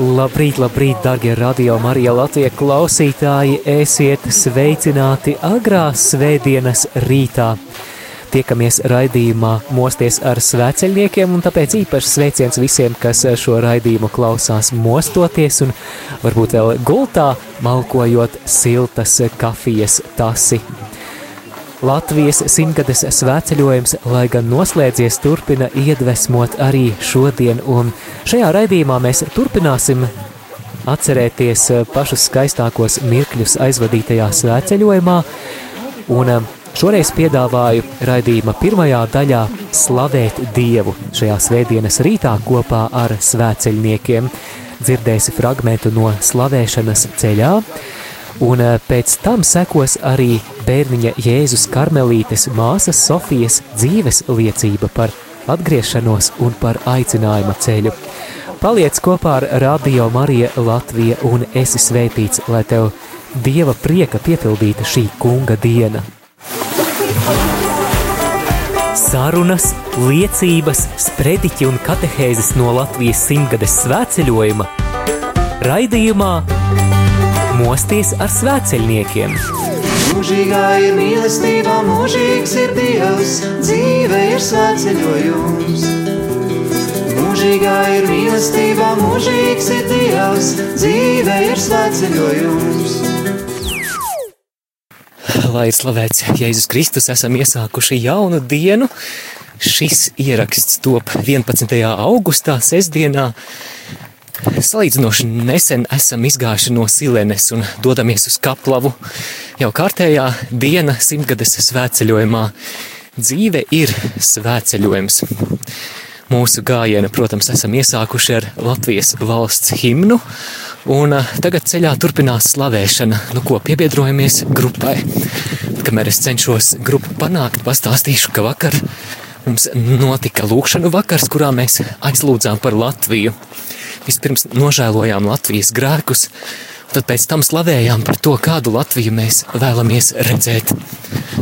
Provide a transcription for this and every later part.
Labrīt, labrīt, darbie radio Marija Latvijas klausītāji! Esiet sveicināti agrās svētdienas rītā. Tiekamies raidījumā Mosties ar svēceļniekiem, un tāpēc īpašs sveiciens visiem, kas šo raidījumu klausās mostoties un varbūt vēl gultā, malkojot siltas kafijas tasi. Latvijas simtgades svētceļojums, lai gan noslēdzies, turpina iedvesmot arī šodien, un šajā raidījumā mēs turpināsim atcerēties pašus skaistākos mirkļus aizvadītajā svētceļojumā, un šoreiz piedāvāju raidījuma pirmajā daļā slavēt Dievu šajā svētdienas rītā kopā ar svētceļniekiem. Dzirdēsi fragmentu no slavēšanas ceļā, un pēc tam sekos arī bērniņa Jēzus Karmelītes māsas Sofijas dzīves liecība par atgriešanos un par aicinājuma ceļu. Paliec kopā ar Radio Marija Latvija un esi svētīts, lai tev Dieva prieka piepildīta šī kunga diena. Sarunas, liecības, sprediķi un katehēzes no Latvijas simtgades svētceļojuma raidījumā Mosties ar svētceļniekiem. Mūžīgā ir mīlestība, mūžīgs ir Dievs, dzīve ir svētceļojums. Mūžīgā ir mīlestība, mūžīgs ir Dievs, dzīve ir svētceļojums. Lai ir slavēts Jēzus Kristus, esam iesākuši jaunu dienu. Šis ieraksts top 11. augustā, sestdienā. Salīdzinoši nesen esam izgājuši no Silenes un dodamies uz Kaplavu. Jau kārtējā diena simtgades svētceļojumā. Dzīve ir svētceļojums. Mūsu gājienu, protams, esam iesākuši ar Latvijas valsts himnu, un tagad ceļā turpinās slavēšana, nu ko piebiedrojamies grupai. Kamēr es cenšos grupu panākt, pastāstīšu, ka vakar mums notika lūkšanu vakars, kurā mēs aizlūdzām par Latviju. Vispirms nožēlojām Latvijas grēkus, tad pēc tam slavējām par to, kādu Latviju mēs vēlamies redzēt.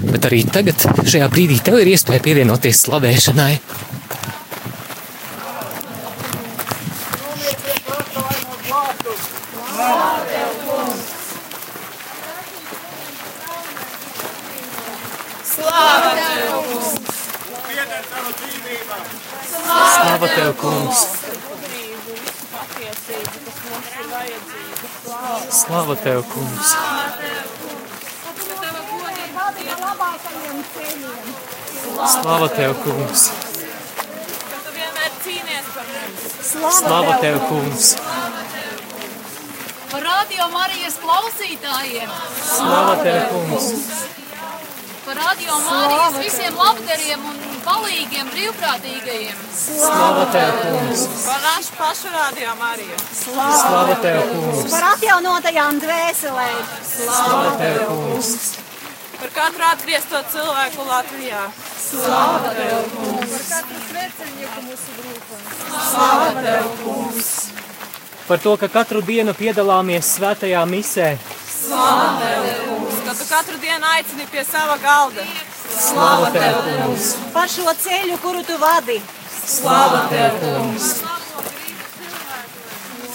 Bet arī tagad, šajā brīdī, tev ir iespēja pievienoties slavēšanai. Slāva tev, kungs! Tev, kungs! Slāva tev, kungs! Slāva tev, kungs! Cīnies par mums! Slāva tev, kungs! Par radio Marijas klausītājiem! Slāva tev, kungs! Par radio Marijas visiem labdariem un palīgiem brīvprātīgajiem! Slāva tev, kungs! Par našu pašu radio Mariju! Slāva tev, kungs! par atjaunotajām dvēselēm. Slāva tev, kungs! Par katru atgriezto cilvēku Latvijā! Par to, ka katru dienu piedalāmies svētajā misē. Ka tu katru dienu aicini pie sava galda! Slāva tev, kungs! Par šo ceļu, kuru tu vadi. Slāva tev, kungs!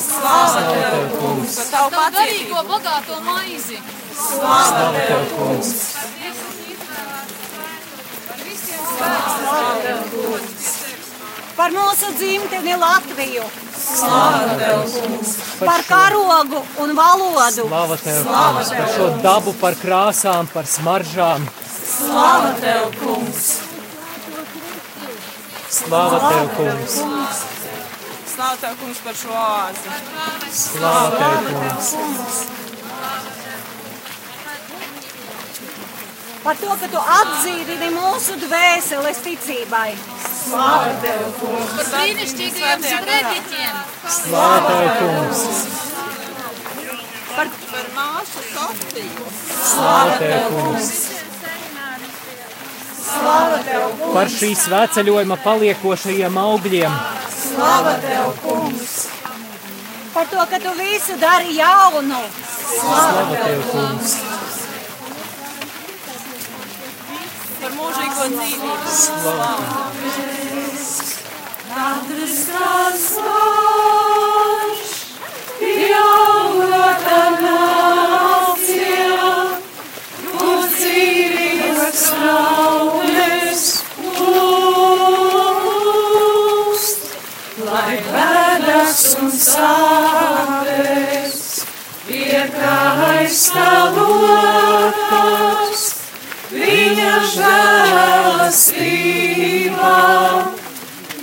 Slāva tev, kungs! Par tavu garīgo bagāto maizi. Slāva tev, kungs! Par mūsu dzimteni Latviju. Par karogu un valodu. Slāva tev, kungs! Par šo dabu, par krāsām, par smaržām. Slāva tev, kungs! Slāva tev, kungs! Slāva tev, kungs, par šo oāzi! Slāva tev, kungs! Par to, ka tu atdzīvini mūsu dvēseles ticībai. Slāva tev, kungs! Par brīnišķīgajiem sprediķiem. Slāva tev, kungs! par, par māsu Sofiju. Slāva Tev, kungs! Slāva Tev, kungs! Par šī svētceļojuma paliekošajiem augļiem! Slāva Tev, kungs! Par to, ka tu visu dari jaunu. Slāva Tev, kungs! Par mūžīgo dzīvību. Slāva! Katrs, kas var, jaunākā nācija, kur dzīvības traumes sāpes iekājas tavotas, viņa žēlastībā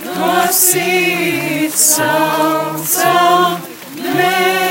no sirds saucam mēs.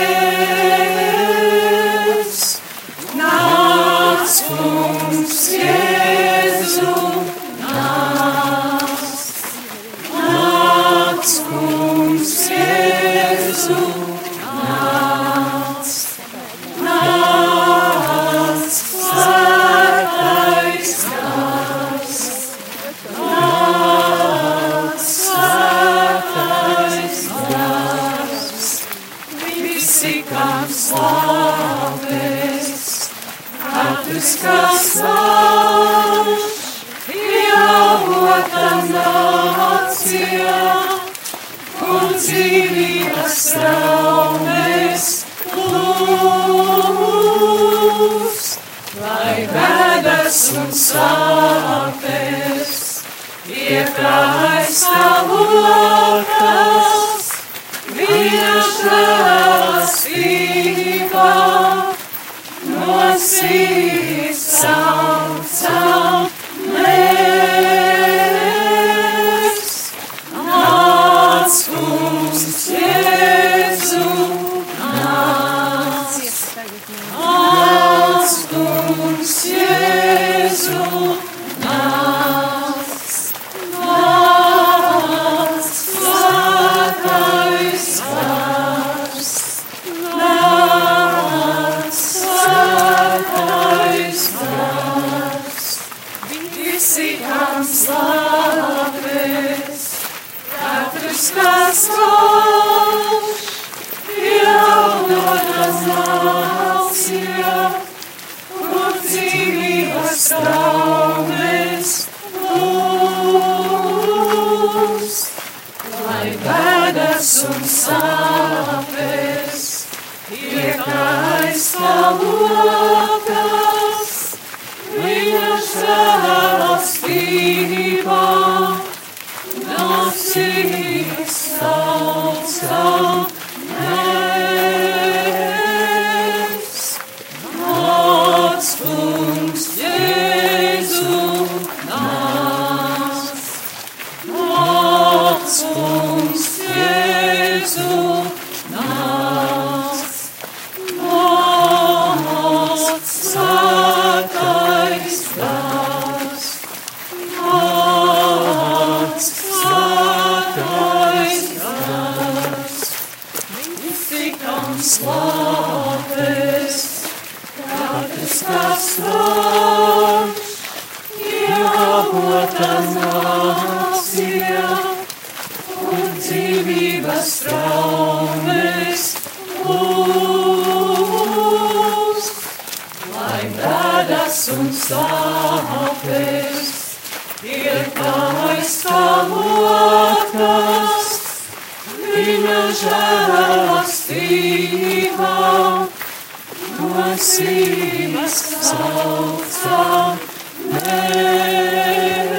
Saucam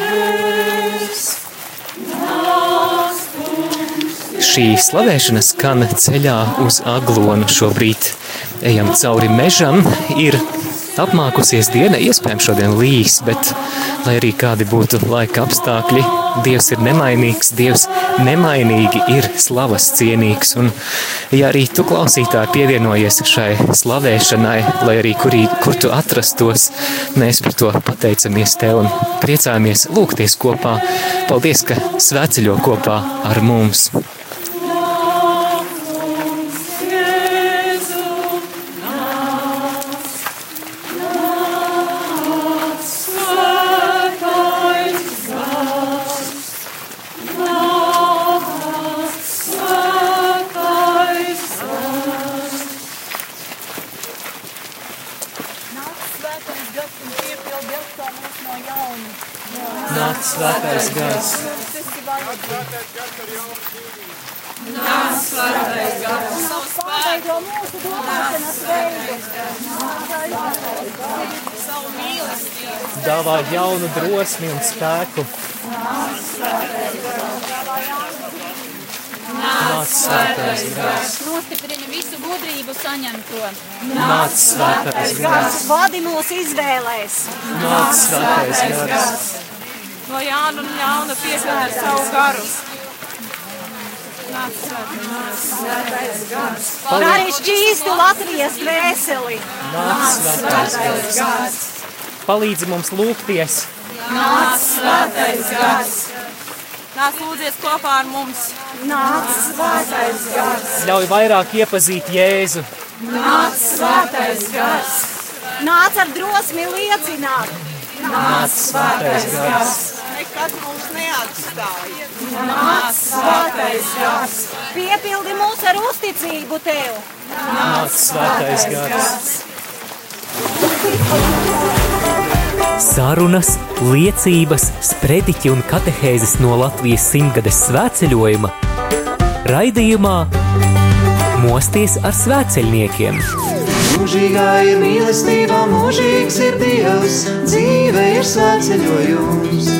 mēs. Nāc, Šī slavēšana skan ceļā uz aglonu. Šobrīd ejam cauri mežam. Ir apmākusies diena, iespējams šodien līs, bet lai arī kādi būtu laika apstākļi, Dievs ir nemainīgs, Dievs nemainīgi ir slavas cienīgs. Un, ja arī tu klausītāji pievienojies šai slavēšanai, lai arī kurī, kur tu atrastos, mēs par to pateicamies Tev un priecājamies lūgties kopā. Paldies, ka svēceļo kopā ar mums! tas, un piepildi atkal mūs no jauna. Nāc svētais gars. Nāc svētais gars ar jaunu dzīvību. Nāc svētais gars. Nāc pārveido mūsu domāšanas veidu. Dāvā jaunu drosmi un spēku. Nāc svētais gars. Nāc svētais gars. Nostiprini visu gudrību saņemto. Nāc svētais gars. Vadi mūs izvēlēs. Nāc svētais gars. No Jāna un Ļauna piesakot savu garu. Nāc svētais gars. Arī šķīstu Latvijas dvēseli. Nāc svētais gars. Palīdzi mums lūgties. Nāc svētais gars. Nāc lūdzies kopā ar mums. Nāc svētais gars. Ļauj vairāk iepazīt Jēzu. Nāc svētais gars. Nāc ar drosmi liecināt. Nāc svētais gars. Nekad mums neatstāja. Nāc svētais gars. Piepildi mūs ar uzticību tev. Nāc svētais gars. Sarunas, liecības, sprediķi un katehēzes no Latvijas simtgades svētceļojuma raidījumā Mosties ar svētceļniekiem. Mūžīgā ir mīlestība, mūžīgs ir Dievs, dzīve ir svētceļojums.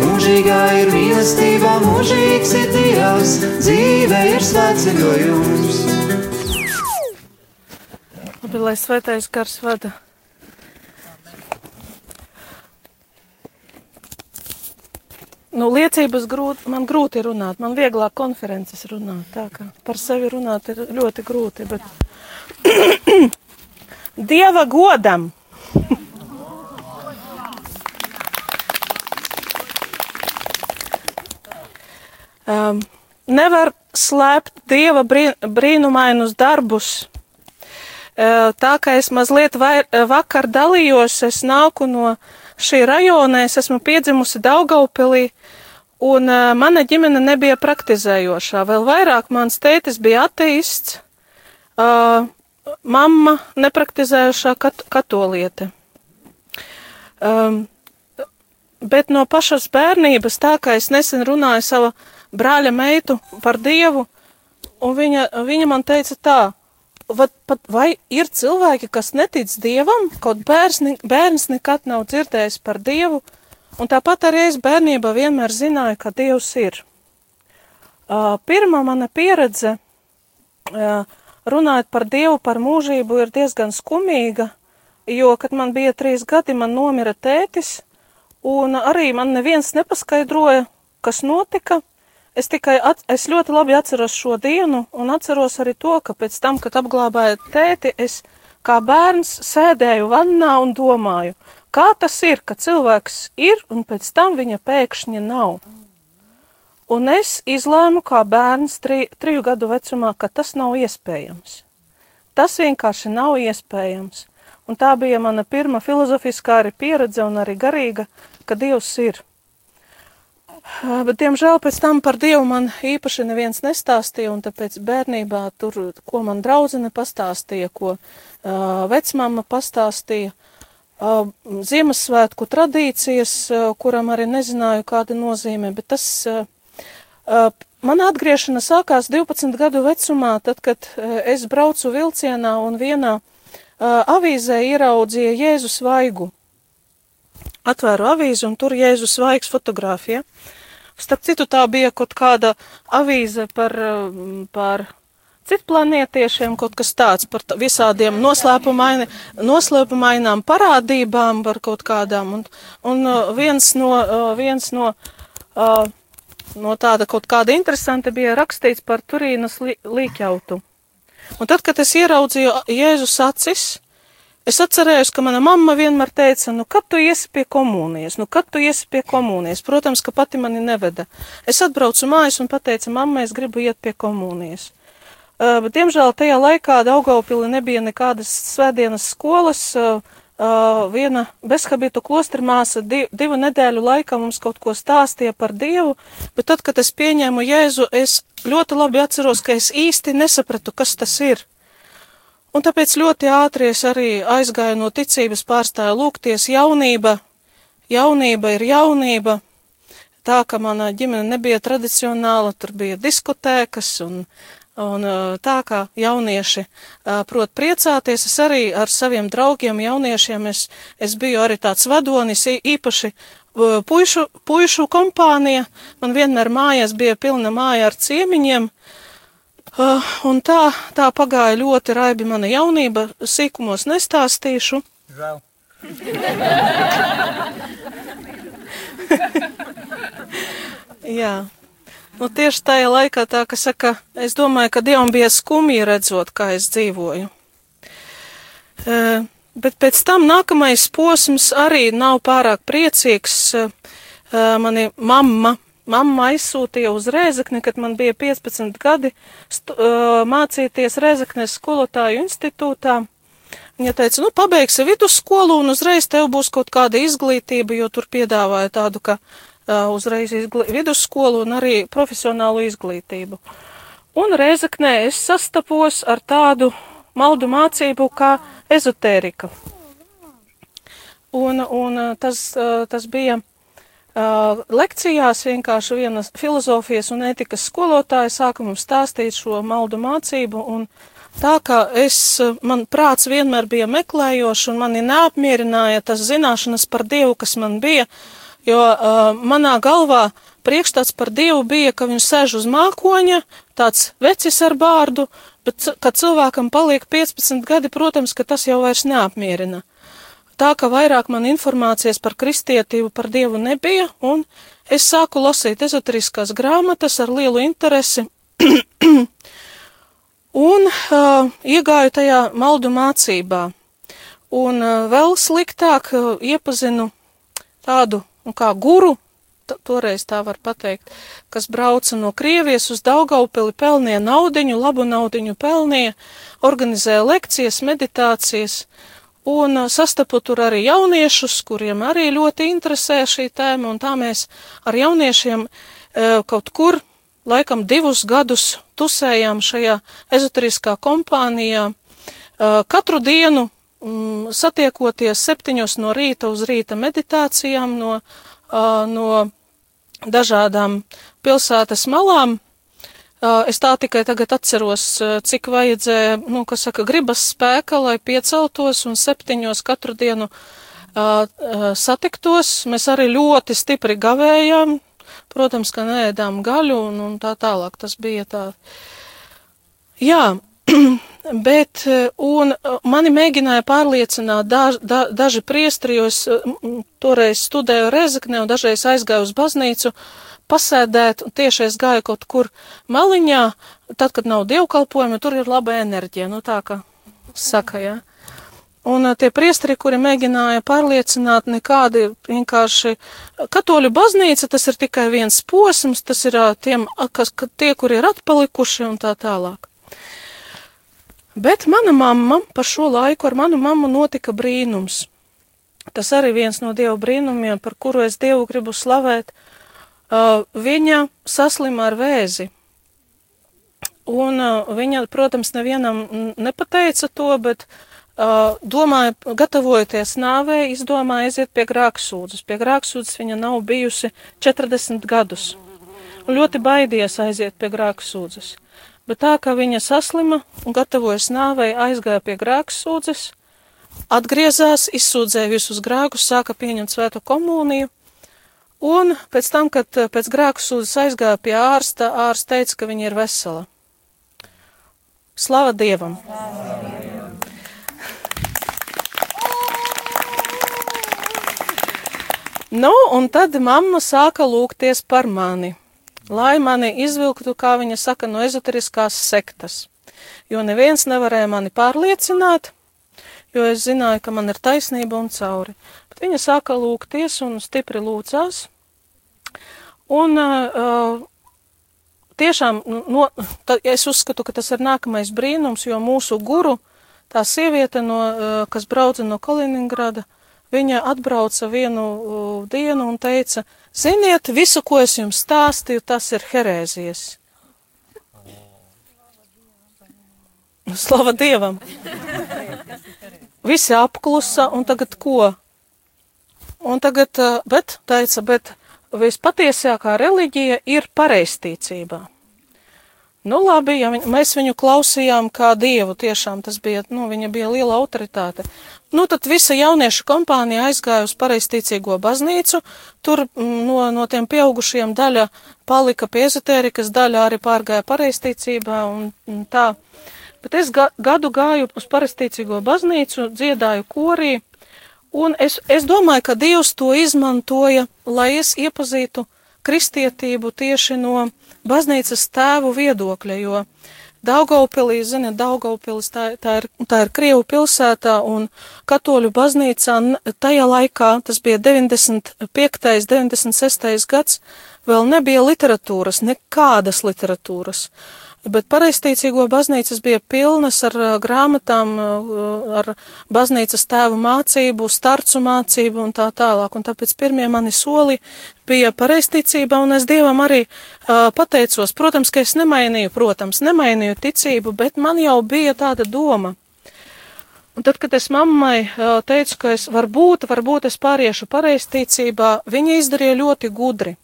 Mūžīgā ir mīlestība, mūžīgs ir Dievs, dzīve ir svētceļojums. Labi, lai svētais gars vada. Nu, liecības grūti, man grūti runāt, man vieglāk konferences runāt. Tā kā par sevi runāt ir ļoti grūti, bet Dieva godam. um, nevar slēpt Dieva brī, brīnumainus darbus. Uh, tā kā es mazliet vai, vakar dalījos, es nāku no šī rajona, es esmu piedzimusi Daugaupilī, un uh, mana ģimene nebija praktizējošā. Vēl vairāk mans tētis bija ateists, uh, mamma nepraktizējošā kat katoliete. Um, bet no pašas bērnības, tā kā es nesen runāju sava brāļa meitu par Dievu, un viņa, viņa man teica tā, Vat, pat, vai ir cilvēki, kas netic dievam, kaut bērns, bērns nekad nav dzirdējis par dievu, un tāpat arī es bērnībā vienmēr zināju, ka dievs ir. Uh, pirmā mana pieredze, uh, runājot par dievu, par mūžību, ir diezgan skumīga, jo, kad man bija trīs gadi, man nomira tētis, un arī man neviens nepaskaidroja, kas notika, Es tikai at, es ļoti labi atceros šo dienu, un atceros arī to, ka pēc tam, kad apglābāju tēti, es kā bērns sēdēju vannā un domāju, kā tas ir, ka cilvēks ir un pēc tam viņa pēkšņi nav. Un es izlēmu kā bērns tri, triju gadu vecumā, ka tas nav iespējams. Tas vienkārši nav iespējams. Un tā bija mana pirmā filozofiskā arī pieredze un arī garīga, ka Dievs ir. Bet, diemžēl, pēc tam par Dievu man īpaši neviens nestāstīja, un tāpēc bērnībā tur, ko man draudzene pastāstīja, ko uh, vecmama pastāstīja, uh, Ziemassvētku tradīcijas, uh, kuram arī nezināju, kāda nozīme, bet tas, uh, uh, mana atgriešana sākās 12 gadu vecumā, tad, kad uh, es braucu vilcienā un vienā uh, avīzē ieraudzīja Jēzus vaigu atvēru avīzi un tur Jēzus svaigs fotografija. Starp citu, tā bija kaut kāda avīze par, um, par citplanietiešiem, kaut kas tāds par visādiem noslēpumaini, noslēpumainām parādībām, par kaut kādām. Un, un uh, viens no, uh, viens no, no tāda kaut kāda interesanta bija rakstīts par Turīnas līķautu. Un tad, kad es ieraudzīju Jēzus acis, Es atcerējos, ka mana mamma vienmēr teica, nu, kad tu iesi pie komunijas, nu, kad tu iesi pie komunijas. Protams, ka pati mani neveda. Es atbraucu mājās un pateicu, mamma, es gribu iet pie komunijas. Uh, bet, diemžēl, tajā laikā Daugaupili nebija nekādas svētdienas skolas. Uh, uh, viena bezhabitu klostermāsa div, divu nedēļu laikā mums kaut ko stāstīja par Dievu, bet tad, kad es pieņēmu Jēzu, es ļoti labi atceros, ka es īsti nesapratu, kas tas ir. Un tāpēc ļoti ātri es arī aizgāju no ticības pārstāja lūgties jaunība, jaunība ir jaunība. Tā, ka mana ģimene nebija tradicionāla, tur bija diskotēkas un, un tā, kā jaunieši prot priecāties. Es arī ar saviem draugiem jauniešiem, es, es biju arī tāds vadonis, īpaši puišu, puišu kompānija. Man vienmēr mājās bija pilna māja ar ciemiņiem. Uh, un tā, tā pagāja ļoti raibi mana jaunība, sīkumos nestāstīšu. Žēl. Jā. Nu, tieši tajā laikā tā, ka saka, es domāju, ka Dievam bija skumji redzot, kā es dzīvoju. Uh, bet pēc tam nākamais posms arī nav pārāk priecīgs. Uh, mani mamma Mamma aizsūtīja uz Rēzekni, kad man bija 15 gadi, stu, mācīties Rēzeknes skolotāju institūtā. Viņa teica, nu, pabeigsi vidusskolu un uzreiz tev būs kaut kāda izglītība, jo tur piedāvāja tādu, ka uh, uzreiz izglī... vidusskolu un arī profesionālu izglītību. Un Rēzeknē es sastapos ar tādu maldu mācību kā ezotērika. Un, un tas, tas bija lekcijās vienkārši viena filozofijas un ētikas skolotāja sāka mums stāstīt šo maldu mācību, un tā kā es, man prāts vienmēr bija meklējošs, un mani neapmierināja tas zināšanas par Dievu, kas man bija, jo uh, manā galvā priekšstats par Dievu bija, ka viņš sēž uz mākoņa, tāds vecis ar bārdu, bet, kad cilvēkam paliek 15 gadi, protams, ka tas jau vairs neapmierina tā ka vairāk man informācijas par kristietību, par Dievu nebija, un es sāku lasīt ezoteriskās grāmatas ar lielu interesi, un uh, iegāju tajā maldu mācībā. Un uh, vēl sliktāk uh, iepazinu tādu, nu, kā guru, toreiz tā var pateikt, kas brauca no Krievijas uz Daugaupili, pelnīja naudiņu, labu naudiņu pelnīja, organizēja lekcijas, meditācijas, Un sastapu tur arī jauniešus, kuriem arī ļoti interesē šī tēma, un tā mēs ar jauniešiem kaut kur, laikam divus gadus, tusējām šajā ezoteriskā kompānijā. Katru dienu mm, satiekoties septiņos no rīta uz rīta meditācijām no, no dažādām pilsētas malām, Es tā tikai tagad atceros, cik vajadzēja, nu, kas saka, gribas spēka, lai pieceltos un septiņos katru dienu uh, satiktos. Mēs arī ļoti stipri gavējām, protams, ka neēdām gaļu un, un tā tālāk. Tas bija tā. Jā, bet, un mani mēģināja pārliecināt daž, da, daži priestri, jo es toreiz studēju Rezekne un dažreiz aizgāju uz baznīcu. Uh, pasēdēt, un tieši es gāju kaut kur maliņā, tad, kad nav dievkalpojumi, tur ir laba enerģija, nu tā kā saka, jā. Un tie priesteri, kuri mēģināja pārliecināt, nekādi vienkārši katoļu baznīca, tas ir tikai viens posms, tas ir tiem, kas, tie, kuri ir atpalikuši un tā tālāk. Bet mana mamma, par šo laiku ar manu mammu notika brīnums. Tas arī viens no Dieva brīnumiem, par kuru es Dievu gribu slavēt, uh, Uh, viņa saslima ar vēzi. Un uh, viņa, protams, nevienam nepateica to, bet uh, domāja, gatavojoties nāvē, izdomāja aiziet pie grāksūdzes. Pie grāksūdzes viņa nav bijusi 40 gadus. Un ļoti baidies aiziet pie grāksūdzes. Bet tā, ka viņa saslima un gatavojas nāvei, aizgāja pie grāksūdzes, atgriezās, izsūdzēja visus grēkus, sāka pieņemt svēto komuniju Un pēc tam, kad eh, pēc grēku sūdzes aizgāja pie ārsta, ārsts teica, ka viņa ir vesela. Slava Dievam! Nu, un tad mamma sāka lūgties par mani, lai mani izvilktu, kā viņa saka, no ezoteriskās sektas. Jo neviens nevarēja mani pārliecināt, jo es zināju, ka man ir taisnība un cauri. Bet viņa sāka lūgties un stipri lūdzās. Un uh, tiešām, nu, no, tā, es uzskatu, ka tas ir nākamais brīnums, jo mūsu guru, tā sieviete, no, uh, kas brauca no Kaliningrada, viņa atbrauca vienu uh, dienu un teica, ziniet, visu, ko es jums stāstīju, tas ir herēzijas. Slava Dievam! Visi apklusa, un tagad ko? Un tagad, uh, bet, teica, bet vispatiesākā reliģija ir pareistīcībā. Nu, labi, ja viņ, mēs viņu klausījām kā dievu, tiešām tas bija, nu, viņa bija liela autoritāte. Nu, tad visa jauniešu kompānija aizgāja uz pareistīcīgo baznīcu, tur mm, no, no tiem pieaugušiem daļa palika pie ezotērikas, daļa arī pārgāja pareistīcībā un, un tā. Bet es ga, gadu gāju uz pareistīcīgo baznīcu, dziedāju korī, un es, es domāju, ka Dievs to izmantoja, lai es iepazītu kristietību tieši no baznīcas tēvu viedokļa, jo Daugaupilī, ziniet, Daugaupilis tā, tā, ir, tā ir Krievu pilsētā un katoļu baznīcā tajā laikā, tas bija 95. 96. gads, vēl nebija literatūras, nekādas literatūras. Bet pareistīcīgo baznīcas bija pilnas ar uh, grāmatām, uh, ar baznīcas tēvu mācību, starcu mācību un tā tālāk. Un tāpēc pirmie mani soli bija pareistīcība, un es Dievam arī uh, pateicos. Protams, ka es nemainīju, protams, nemainīju ticību, bet man jau bija tāda doma. Un tad, kad es mammai uh, teicu, ka es varbūt, varbūt es pāriešu pareistīcībā, viņa izdarīja ļoti gudri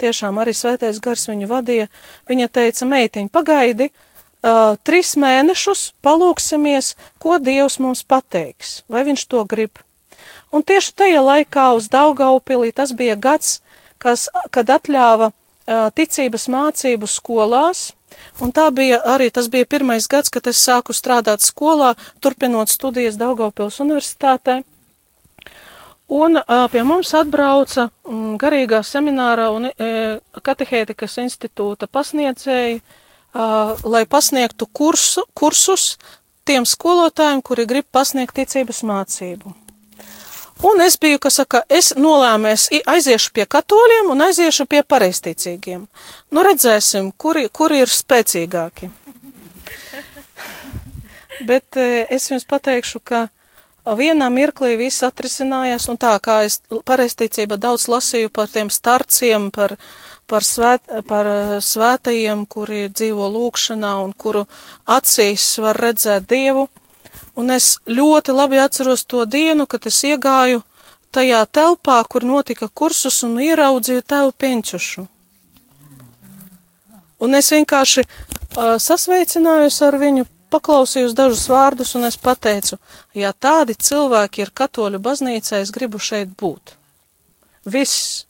tiešām arī svētais gars viņu vadīja. Viņa teica, meitiņ, pagaidi, uh, trīs mēnešus palūksimies, ko Dievs mums pateiks, vai viņš to grib. Un tieši tajā laikā uz Daugaupilī tas bija gads, kas, kad atļāva uh, ticības mācību skolās, un tā bija arī, tas bija pirmais gads, kad es sāku strādāt skolā, turpinot studijas Daugaupils universitātē. Un pie mums atbrauca um, garīgā seminārā un katehētikas institūta pasniedzēji, lai pasniegtu kursu, kursus tiem skolotājiem, kuri grib pasniegt ticības mācību. Un es biju, kas saka, es nolēmēs, aiziešu pie katoļiem un aiziešu pie pareisticīgiem. Nu, redzēsim, kuri, kuri ir spēcīgāki. Bet es jums pateikšu, ka vienā mirklī viss atrisinājās, un tā kā es pareisticība daudz lasīju par tiem starciem, par, par, svēt, par eh, svētajiem, kuri dzīvo lūkšanā un kuru acīs var redzēt Dievu, un es ļoti labi atceros to dienu, kad es iegāju tajā telpā, kur notika kursus un ieraudzīju tevu piņķušu. Un es vienkārši uh, sasveicinājos ar viņu, paklausījos dažus vārdus, un es pateicu, ja tādi cilvēki ir katoļu baznīcā, es gribu šeit būt. Viss.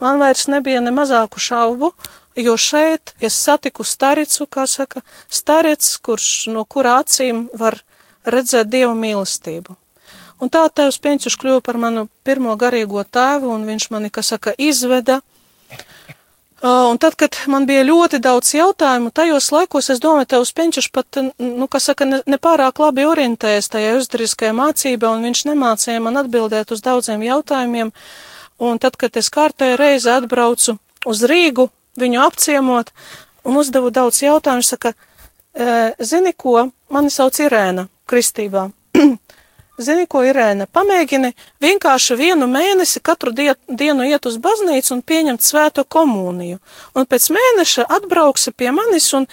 Man vairs nebija ne mazāku šaubu, jo šeit es satiku staricu, kā saka, starics, kurš no kura acīm var redzēt dievu mīlestību. Un tā tēvs Pieņķuš kļuva par manu pirmo garīgo tēvu, un viņš mani, kas saka, izveda Un tad, kad man bija ļoti daudz jautājumu, tajos laikos es domāju, tevs Penčuš pat, nu, kas saka, ne, nepārāk labi orientējas tajā uzdariskajā mācībā, un viņš nemācīja man atbildēt uz daudziem jautājumiem. Un tad, kad es kārtēju reizi atbraucu uz Rīgu, viņu apciemot, un uzdevu daudz jautājumu, saka, e, zini ko, mani sauc Irēna kristībā. Zini, ko Irēna, pamēģini vienkārši vienu mēnesi katru die, dienu iet uz baznīcu un pieņemt svēto komuniju. Un pēc mēneša atbrauksi pie manis un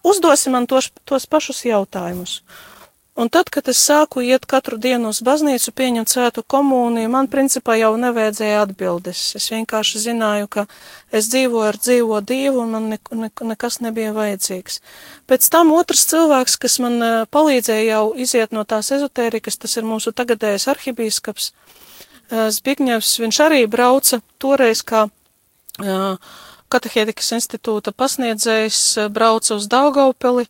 uzdosi man tos, tos pašus jautājumus. Un tad, kad es sāku iet katru dienu uz baznīcu, pieņemt svētu komuniju, man principā jau nevajadzēja atbildes. Es vienkārši zināju, ka es dzīvoju ar dzīvo Dievu un man ne, ne, nekas nebija vajadzīgs. Pēc tam otrs cilvēks, kas man eh, palīdzēja jau iziet no tās ezotērikas, tas ir mūsu tagadējais arhibīskaps eh, Zbigņevs. Viņš arī brauca toreiz kā uh, katehētikas institūta pasniedzējs, brauca uz Daugaupeli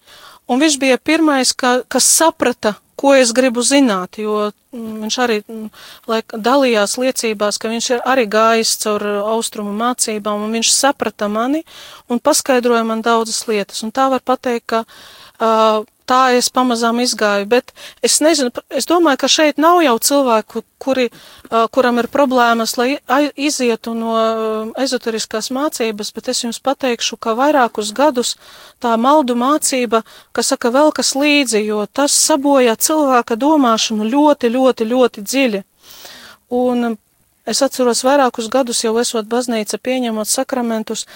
Un viņš bija pirmais, ka, kas saprata, ko es gribu zināt, jo mm, viņš arī mm, laik, dalījās liecībās, ka viņš ir arī gājis caur austrumu mācībām, un viņš saprata mani un paskaidroja man daudzas lietas. Un tā var pateikt, ka uh, tā es pamazām izgāju, bet es nezinu, es domāju, ka šeit nav jau cilvēku, kuri, kuram ir problēmas, lai izietu no ezoteriskās mācības, bet es jums pateikšu, ka vairākus gadus tā maldu mācība, kas saka vēl kas līdzi, jo tas sabojā cilvēka domāšanu ļoti, ļoti, ļoti dziļi. Un Es atceros vairākus gadus jau esot baznīca pieņemot sakramentus,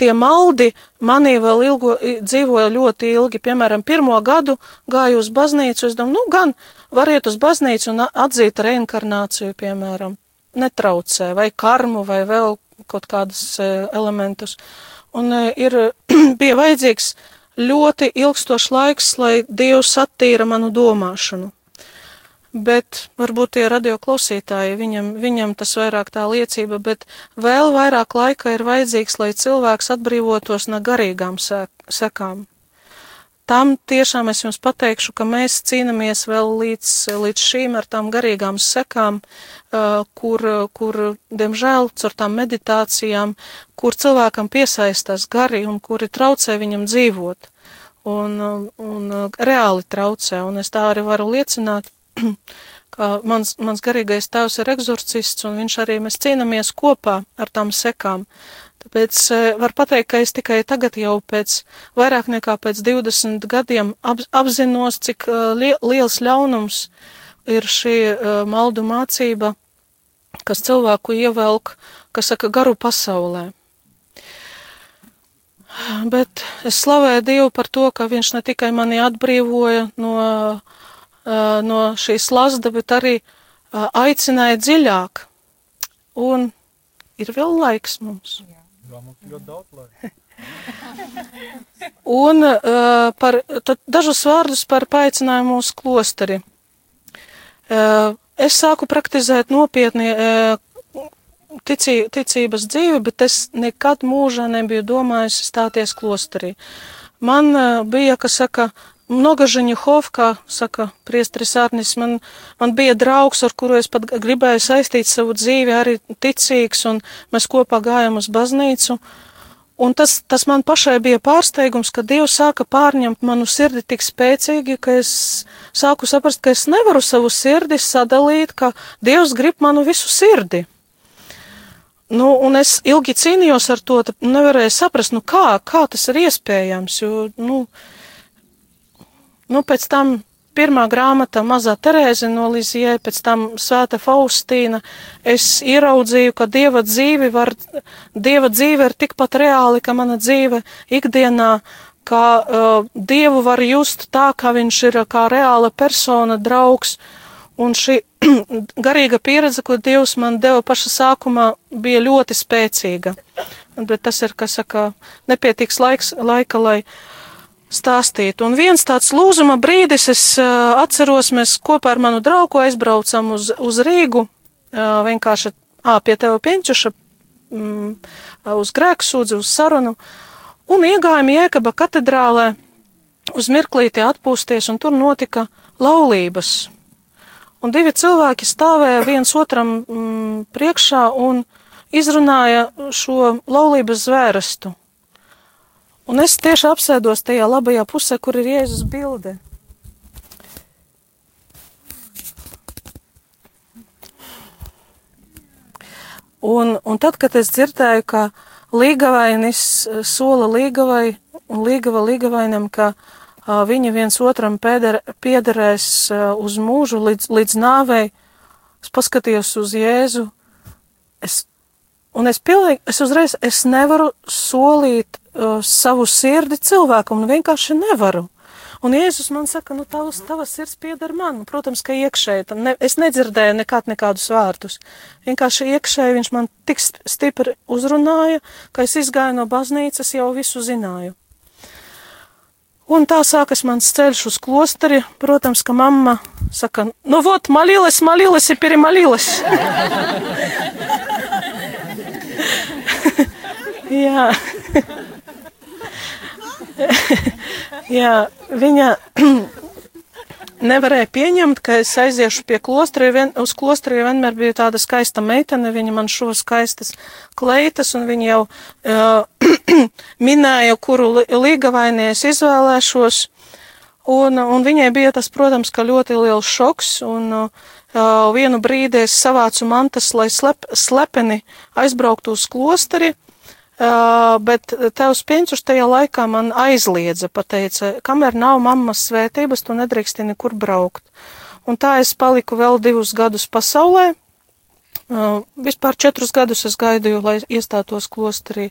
tie maldi manī vēl ilgo, dzīvoja ļoti ilgi. Piemēram, pirmo gadu gāju uz baznīcu, es domāju, nu gan variet uz baznīcu un atzīt reinkarnāciju, piemēram. netraucē, vai karmu, vai vēl kaut kādus elementus. Un ir, bija vajadzīgs ļoti ilgstošs laiks, lai Dievs attīra manu domāšanu. Bet varbūt tie radioklausītāji, viņam, viņam tas vairāk tā liecība, bet vēl vairāk laika ir vajadzīgs, lai cilvēks atbrīvotos no garīgām sekām tam tiešām es jums pateikšu, ka mēs cīnāmies vēl līdz, līdz šīm ar tām garīgām sekām, kur, kur, diemžēl, caur tām meditācijām, kur cilvēkam piesaistās gari un kuri traucē viņam dzīvot. Un, un reāli traucē, un es tā arī varu liecināt, ka mans, mans garīgais tēvs ir egzorcists, un viņš arī mēs cīnāmies kopā ar tām sekām. Uh, Tāpēc eh, var pateikt, ka es tikai tagad jau pēc vairāk nekā pēc 20 gadiem ap, apzinos, cik uh, liels ļaunums ir šī uh, maldu mācība, kas cilvēku ievelk, kas saka, garu pasaulē. Bet es slavēju Dievu par to, ka Viņš ne tikai mani atbrīvoja no, no šīs lasda, bet arī aicināja dziļāk. Un ir vēl laiks mums. Jā. Jā, mums ļoti daudz laika. Un uh, par, dažus vārdus par paaicinājumu uz klosteri. Uh, es sāku praktizēt nopietni uh, ticī, ticības dzīvi, bet es nekad mūžā nebiju domājis stāties klosterī. Man uh, bija, kas saka, Nogažiņhov, kā saka priestris Arnis, man, man bija draugs, ar kuru es pat gribēju saistīt savu dzīvi, arī ticīgs, un mēs kopā gājām uz baznīcu. Un tas, tas man pašai bija pārsteigums, ka Dievs sāka pārņemt manu sirdi tik spēcīgi, ka es sāku saprast, ka es nevaru savu sirdi sadalīt, ka Dievs grib manu visu sirdi. Nu, un es ilgi cīnījos ar to, nevarēju saprast, nu kā, kā tas ir iespējams, jo, nu, uh, Nu, pēc tam pirmā grāmata Mazā Terēze no Lizijai, pēc tam Svēta Faustīna, es ieraudzīju, ka Dieva dzīve var, Dieva dzīve ir tikpat reāli, ka mana dzīve ikdienā, kā uh, Dievu var just tā, ka viņš ir kā reāla persona, draugs, un šī garīga pieredze, ko Dievs man deva paša sākumā, bija ļoti spēcīga. Bet tas ir, kas saka, nepietiks laiks, laika, lai stāstīt. Un viens tāds lūzuma brīdis, es atceros, mēs kopā ar manu draugu aizbraucam uz, uz Rīgu, vienkārši ā, pie teva pienčuša, mm, uz grēksūdzi, uz sarunu, un iegājām Jēkaba katedrālē uz mirklīti atpūsties, un tur notika laulības. Un divi cilvēki stāvēja viens otram mm, priekšā un izrunāja šo laulības zvērestu. Un es tieši apsēdos tajā labajā pusē, kur ir Jēzus bilde. Un, un tad, kad es dzirdēju, ka līgavainis sola līgavai un līgava līgavainam, ka uh, viņi viens otram pēder, piederēs uh, uz mūžu līdz, līdz nāvei, es paskatījos uz Jēzu, es, un es pilnīgi, es uzreiz, es nevaru solīt uh, savu sirdi cilvēkam, un vienkārši nevaru. Un Jēzus man saka, nu tavs, tavas sirds pieder man. Protams, ka iekšēji, ne, es nedzirdēju nekad nekādus vārdus. Vienkārši iekšēji viņš man tik stipri uzrunāja, ka es izgāju no baznīcas, jau visu zināju. Un tā sākas mans ceļš uz klosteri. Protams, ka mamma saka, nu vot, malīles, malīles ir pirimaliles. Jā. Jā, viņa nevarēja pieņemt, ka es aiziešu pie klostra, vien, uz klostra vienmēr bija tāda skaista meitene, viņa man šo skaistas kleitas, un viņa jau uh, minēja, kuru līgavaini es izvēlēšos, un, un viņai bija tas, protams, ļoti liels šoks, un uh, vienu brīdi es savācu mantas, lai slep, slepeni aizbrauktu uz klosteri, Uh, bet tevs pienčus tajā laikā man aizliedza, pateica, kamēr nav mammas svētības, tu nedrīksti nekur braukt. Un tā es paliku vēl divus gadus pasaulē. Uh, vispār četrus gadus es gaidīju, lai iestātos klosterī.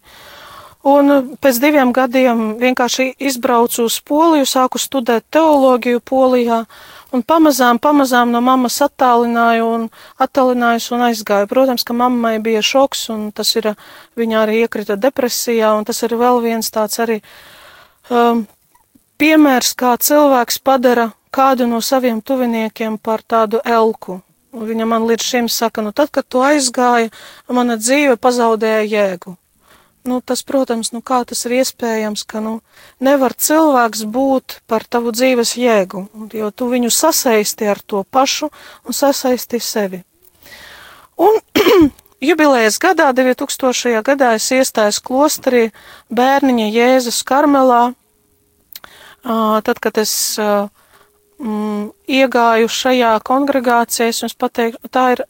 Un pēc diviem gadiem vienkārši izbraucu uz Poliju, sāku studēt teoloģiju Polijā, Un pamazām, pamazām no mammas attālināju un attālinājos un aizgāju. Protams, ka mammai bija šoks un tas ir, viņa arī iekrita depresijā un tas ir vēl viens tāds arī um, piemērs, kā cilvēks padara kādu no saviem tuviniekiem par tādu elku. Viņa man līdz šim saka, nu tad, kad tu aizgāji, mana dzīve pazaudēja jēgu nu, tas, protams, nu, kā tas ir iespējams, ka nu, nevar cilvēks būt par tavu dzīves jēgu, jo tu viņu sasaisti ar to pašu un sasaisti sevi. Un jubilējas gadā, 2000. gadā, es iestājos klosterī bērniņa Jēzus Karmelā, tad, kad es mm, iegāju šajā kongregācijā, es jums pateiktu, tā ir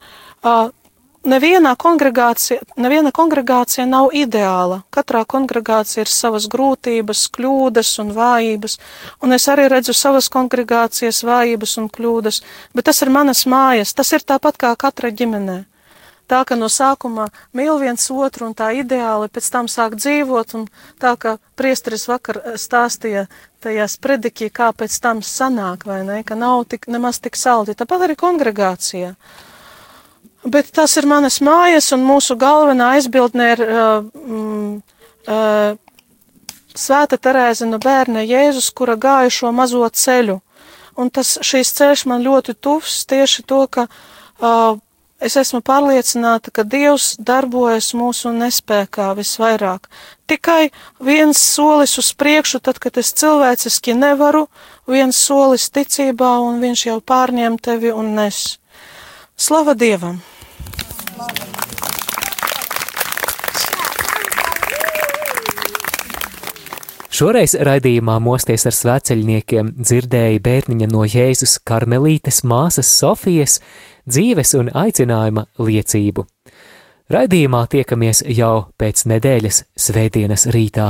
nevienā kongregācija, neviena kongregācija nav ideāla. Katrā kongregācija ir savas grūtības, kļūdas un vājības, un es arī redzu savas kongregācijas vājības un kļūdas, bet tas ir manas mājas, tas ir tāpat kā katra ģimenē. Tā, ka no sākuma mīl viens otru un tā ideāli pēc tam sāk dzīvot, un tā, ka priesteris vakar eh, stāstīja tajās predikī, kā pēc tam sanāk, vai ne, ka nav tik, nemaz tik saldi. Tāpat arī kongregācijā. Bet tas ir manas mājas, un mūsu galvenā aizbildne ir uh, mm, uh, Svēta Terēze no bērna Jēzus, kura gāja šo mazo ceļu. Un tas šīs ceļš man ļoti tuvs tieši to, ka uh, es esmu pārliecināta, ka Dievs darbojas mūsu nespēkā visvairāk. Tikai viens solis uz priekšu, tad, kad es cilvēciski nevaru, viens solis ticībā, un viņš jau pārņem tevi un nes. Slava Dievam! Šoreiz raidījumā Mosties ar svēceļniekiem dzirdēja bērniņa no Jēzus karmelītes māsas Sofijas dzīves un aicinājuma liecību. Raidījumā tiekamies jau pēc nedēļas svētdienas rītā.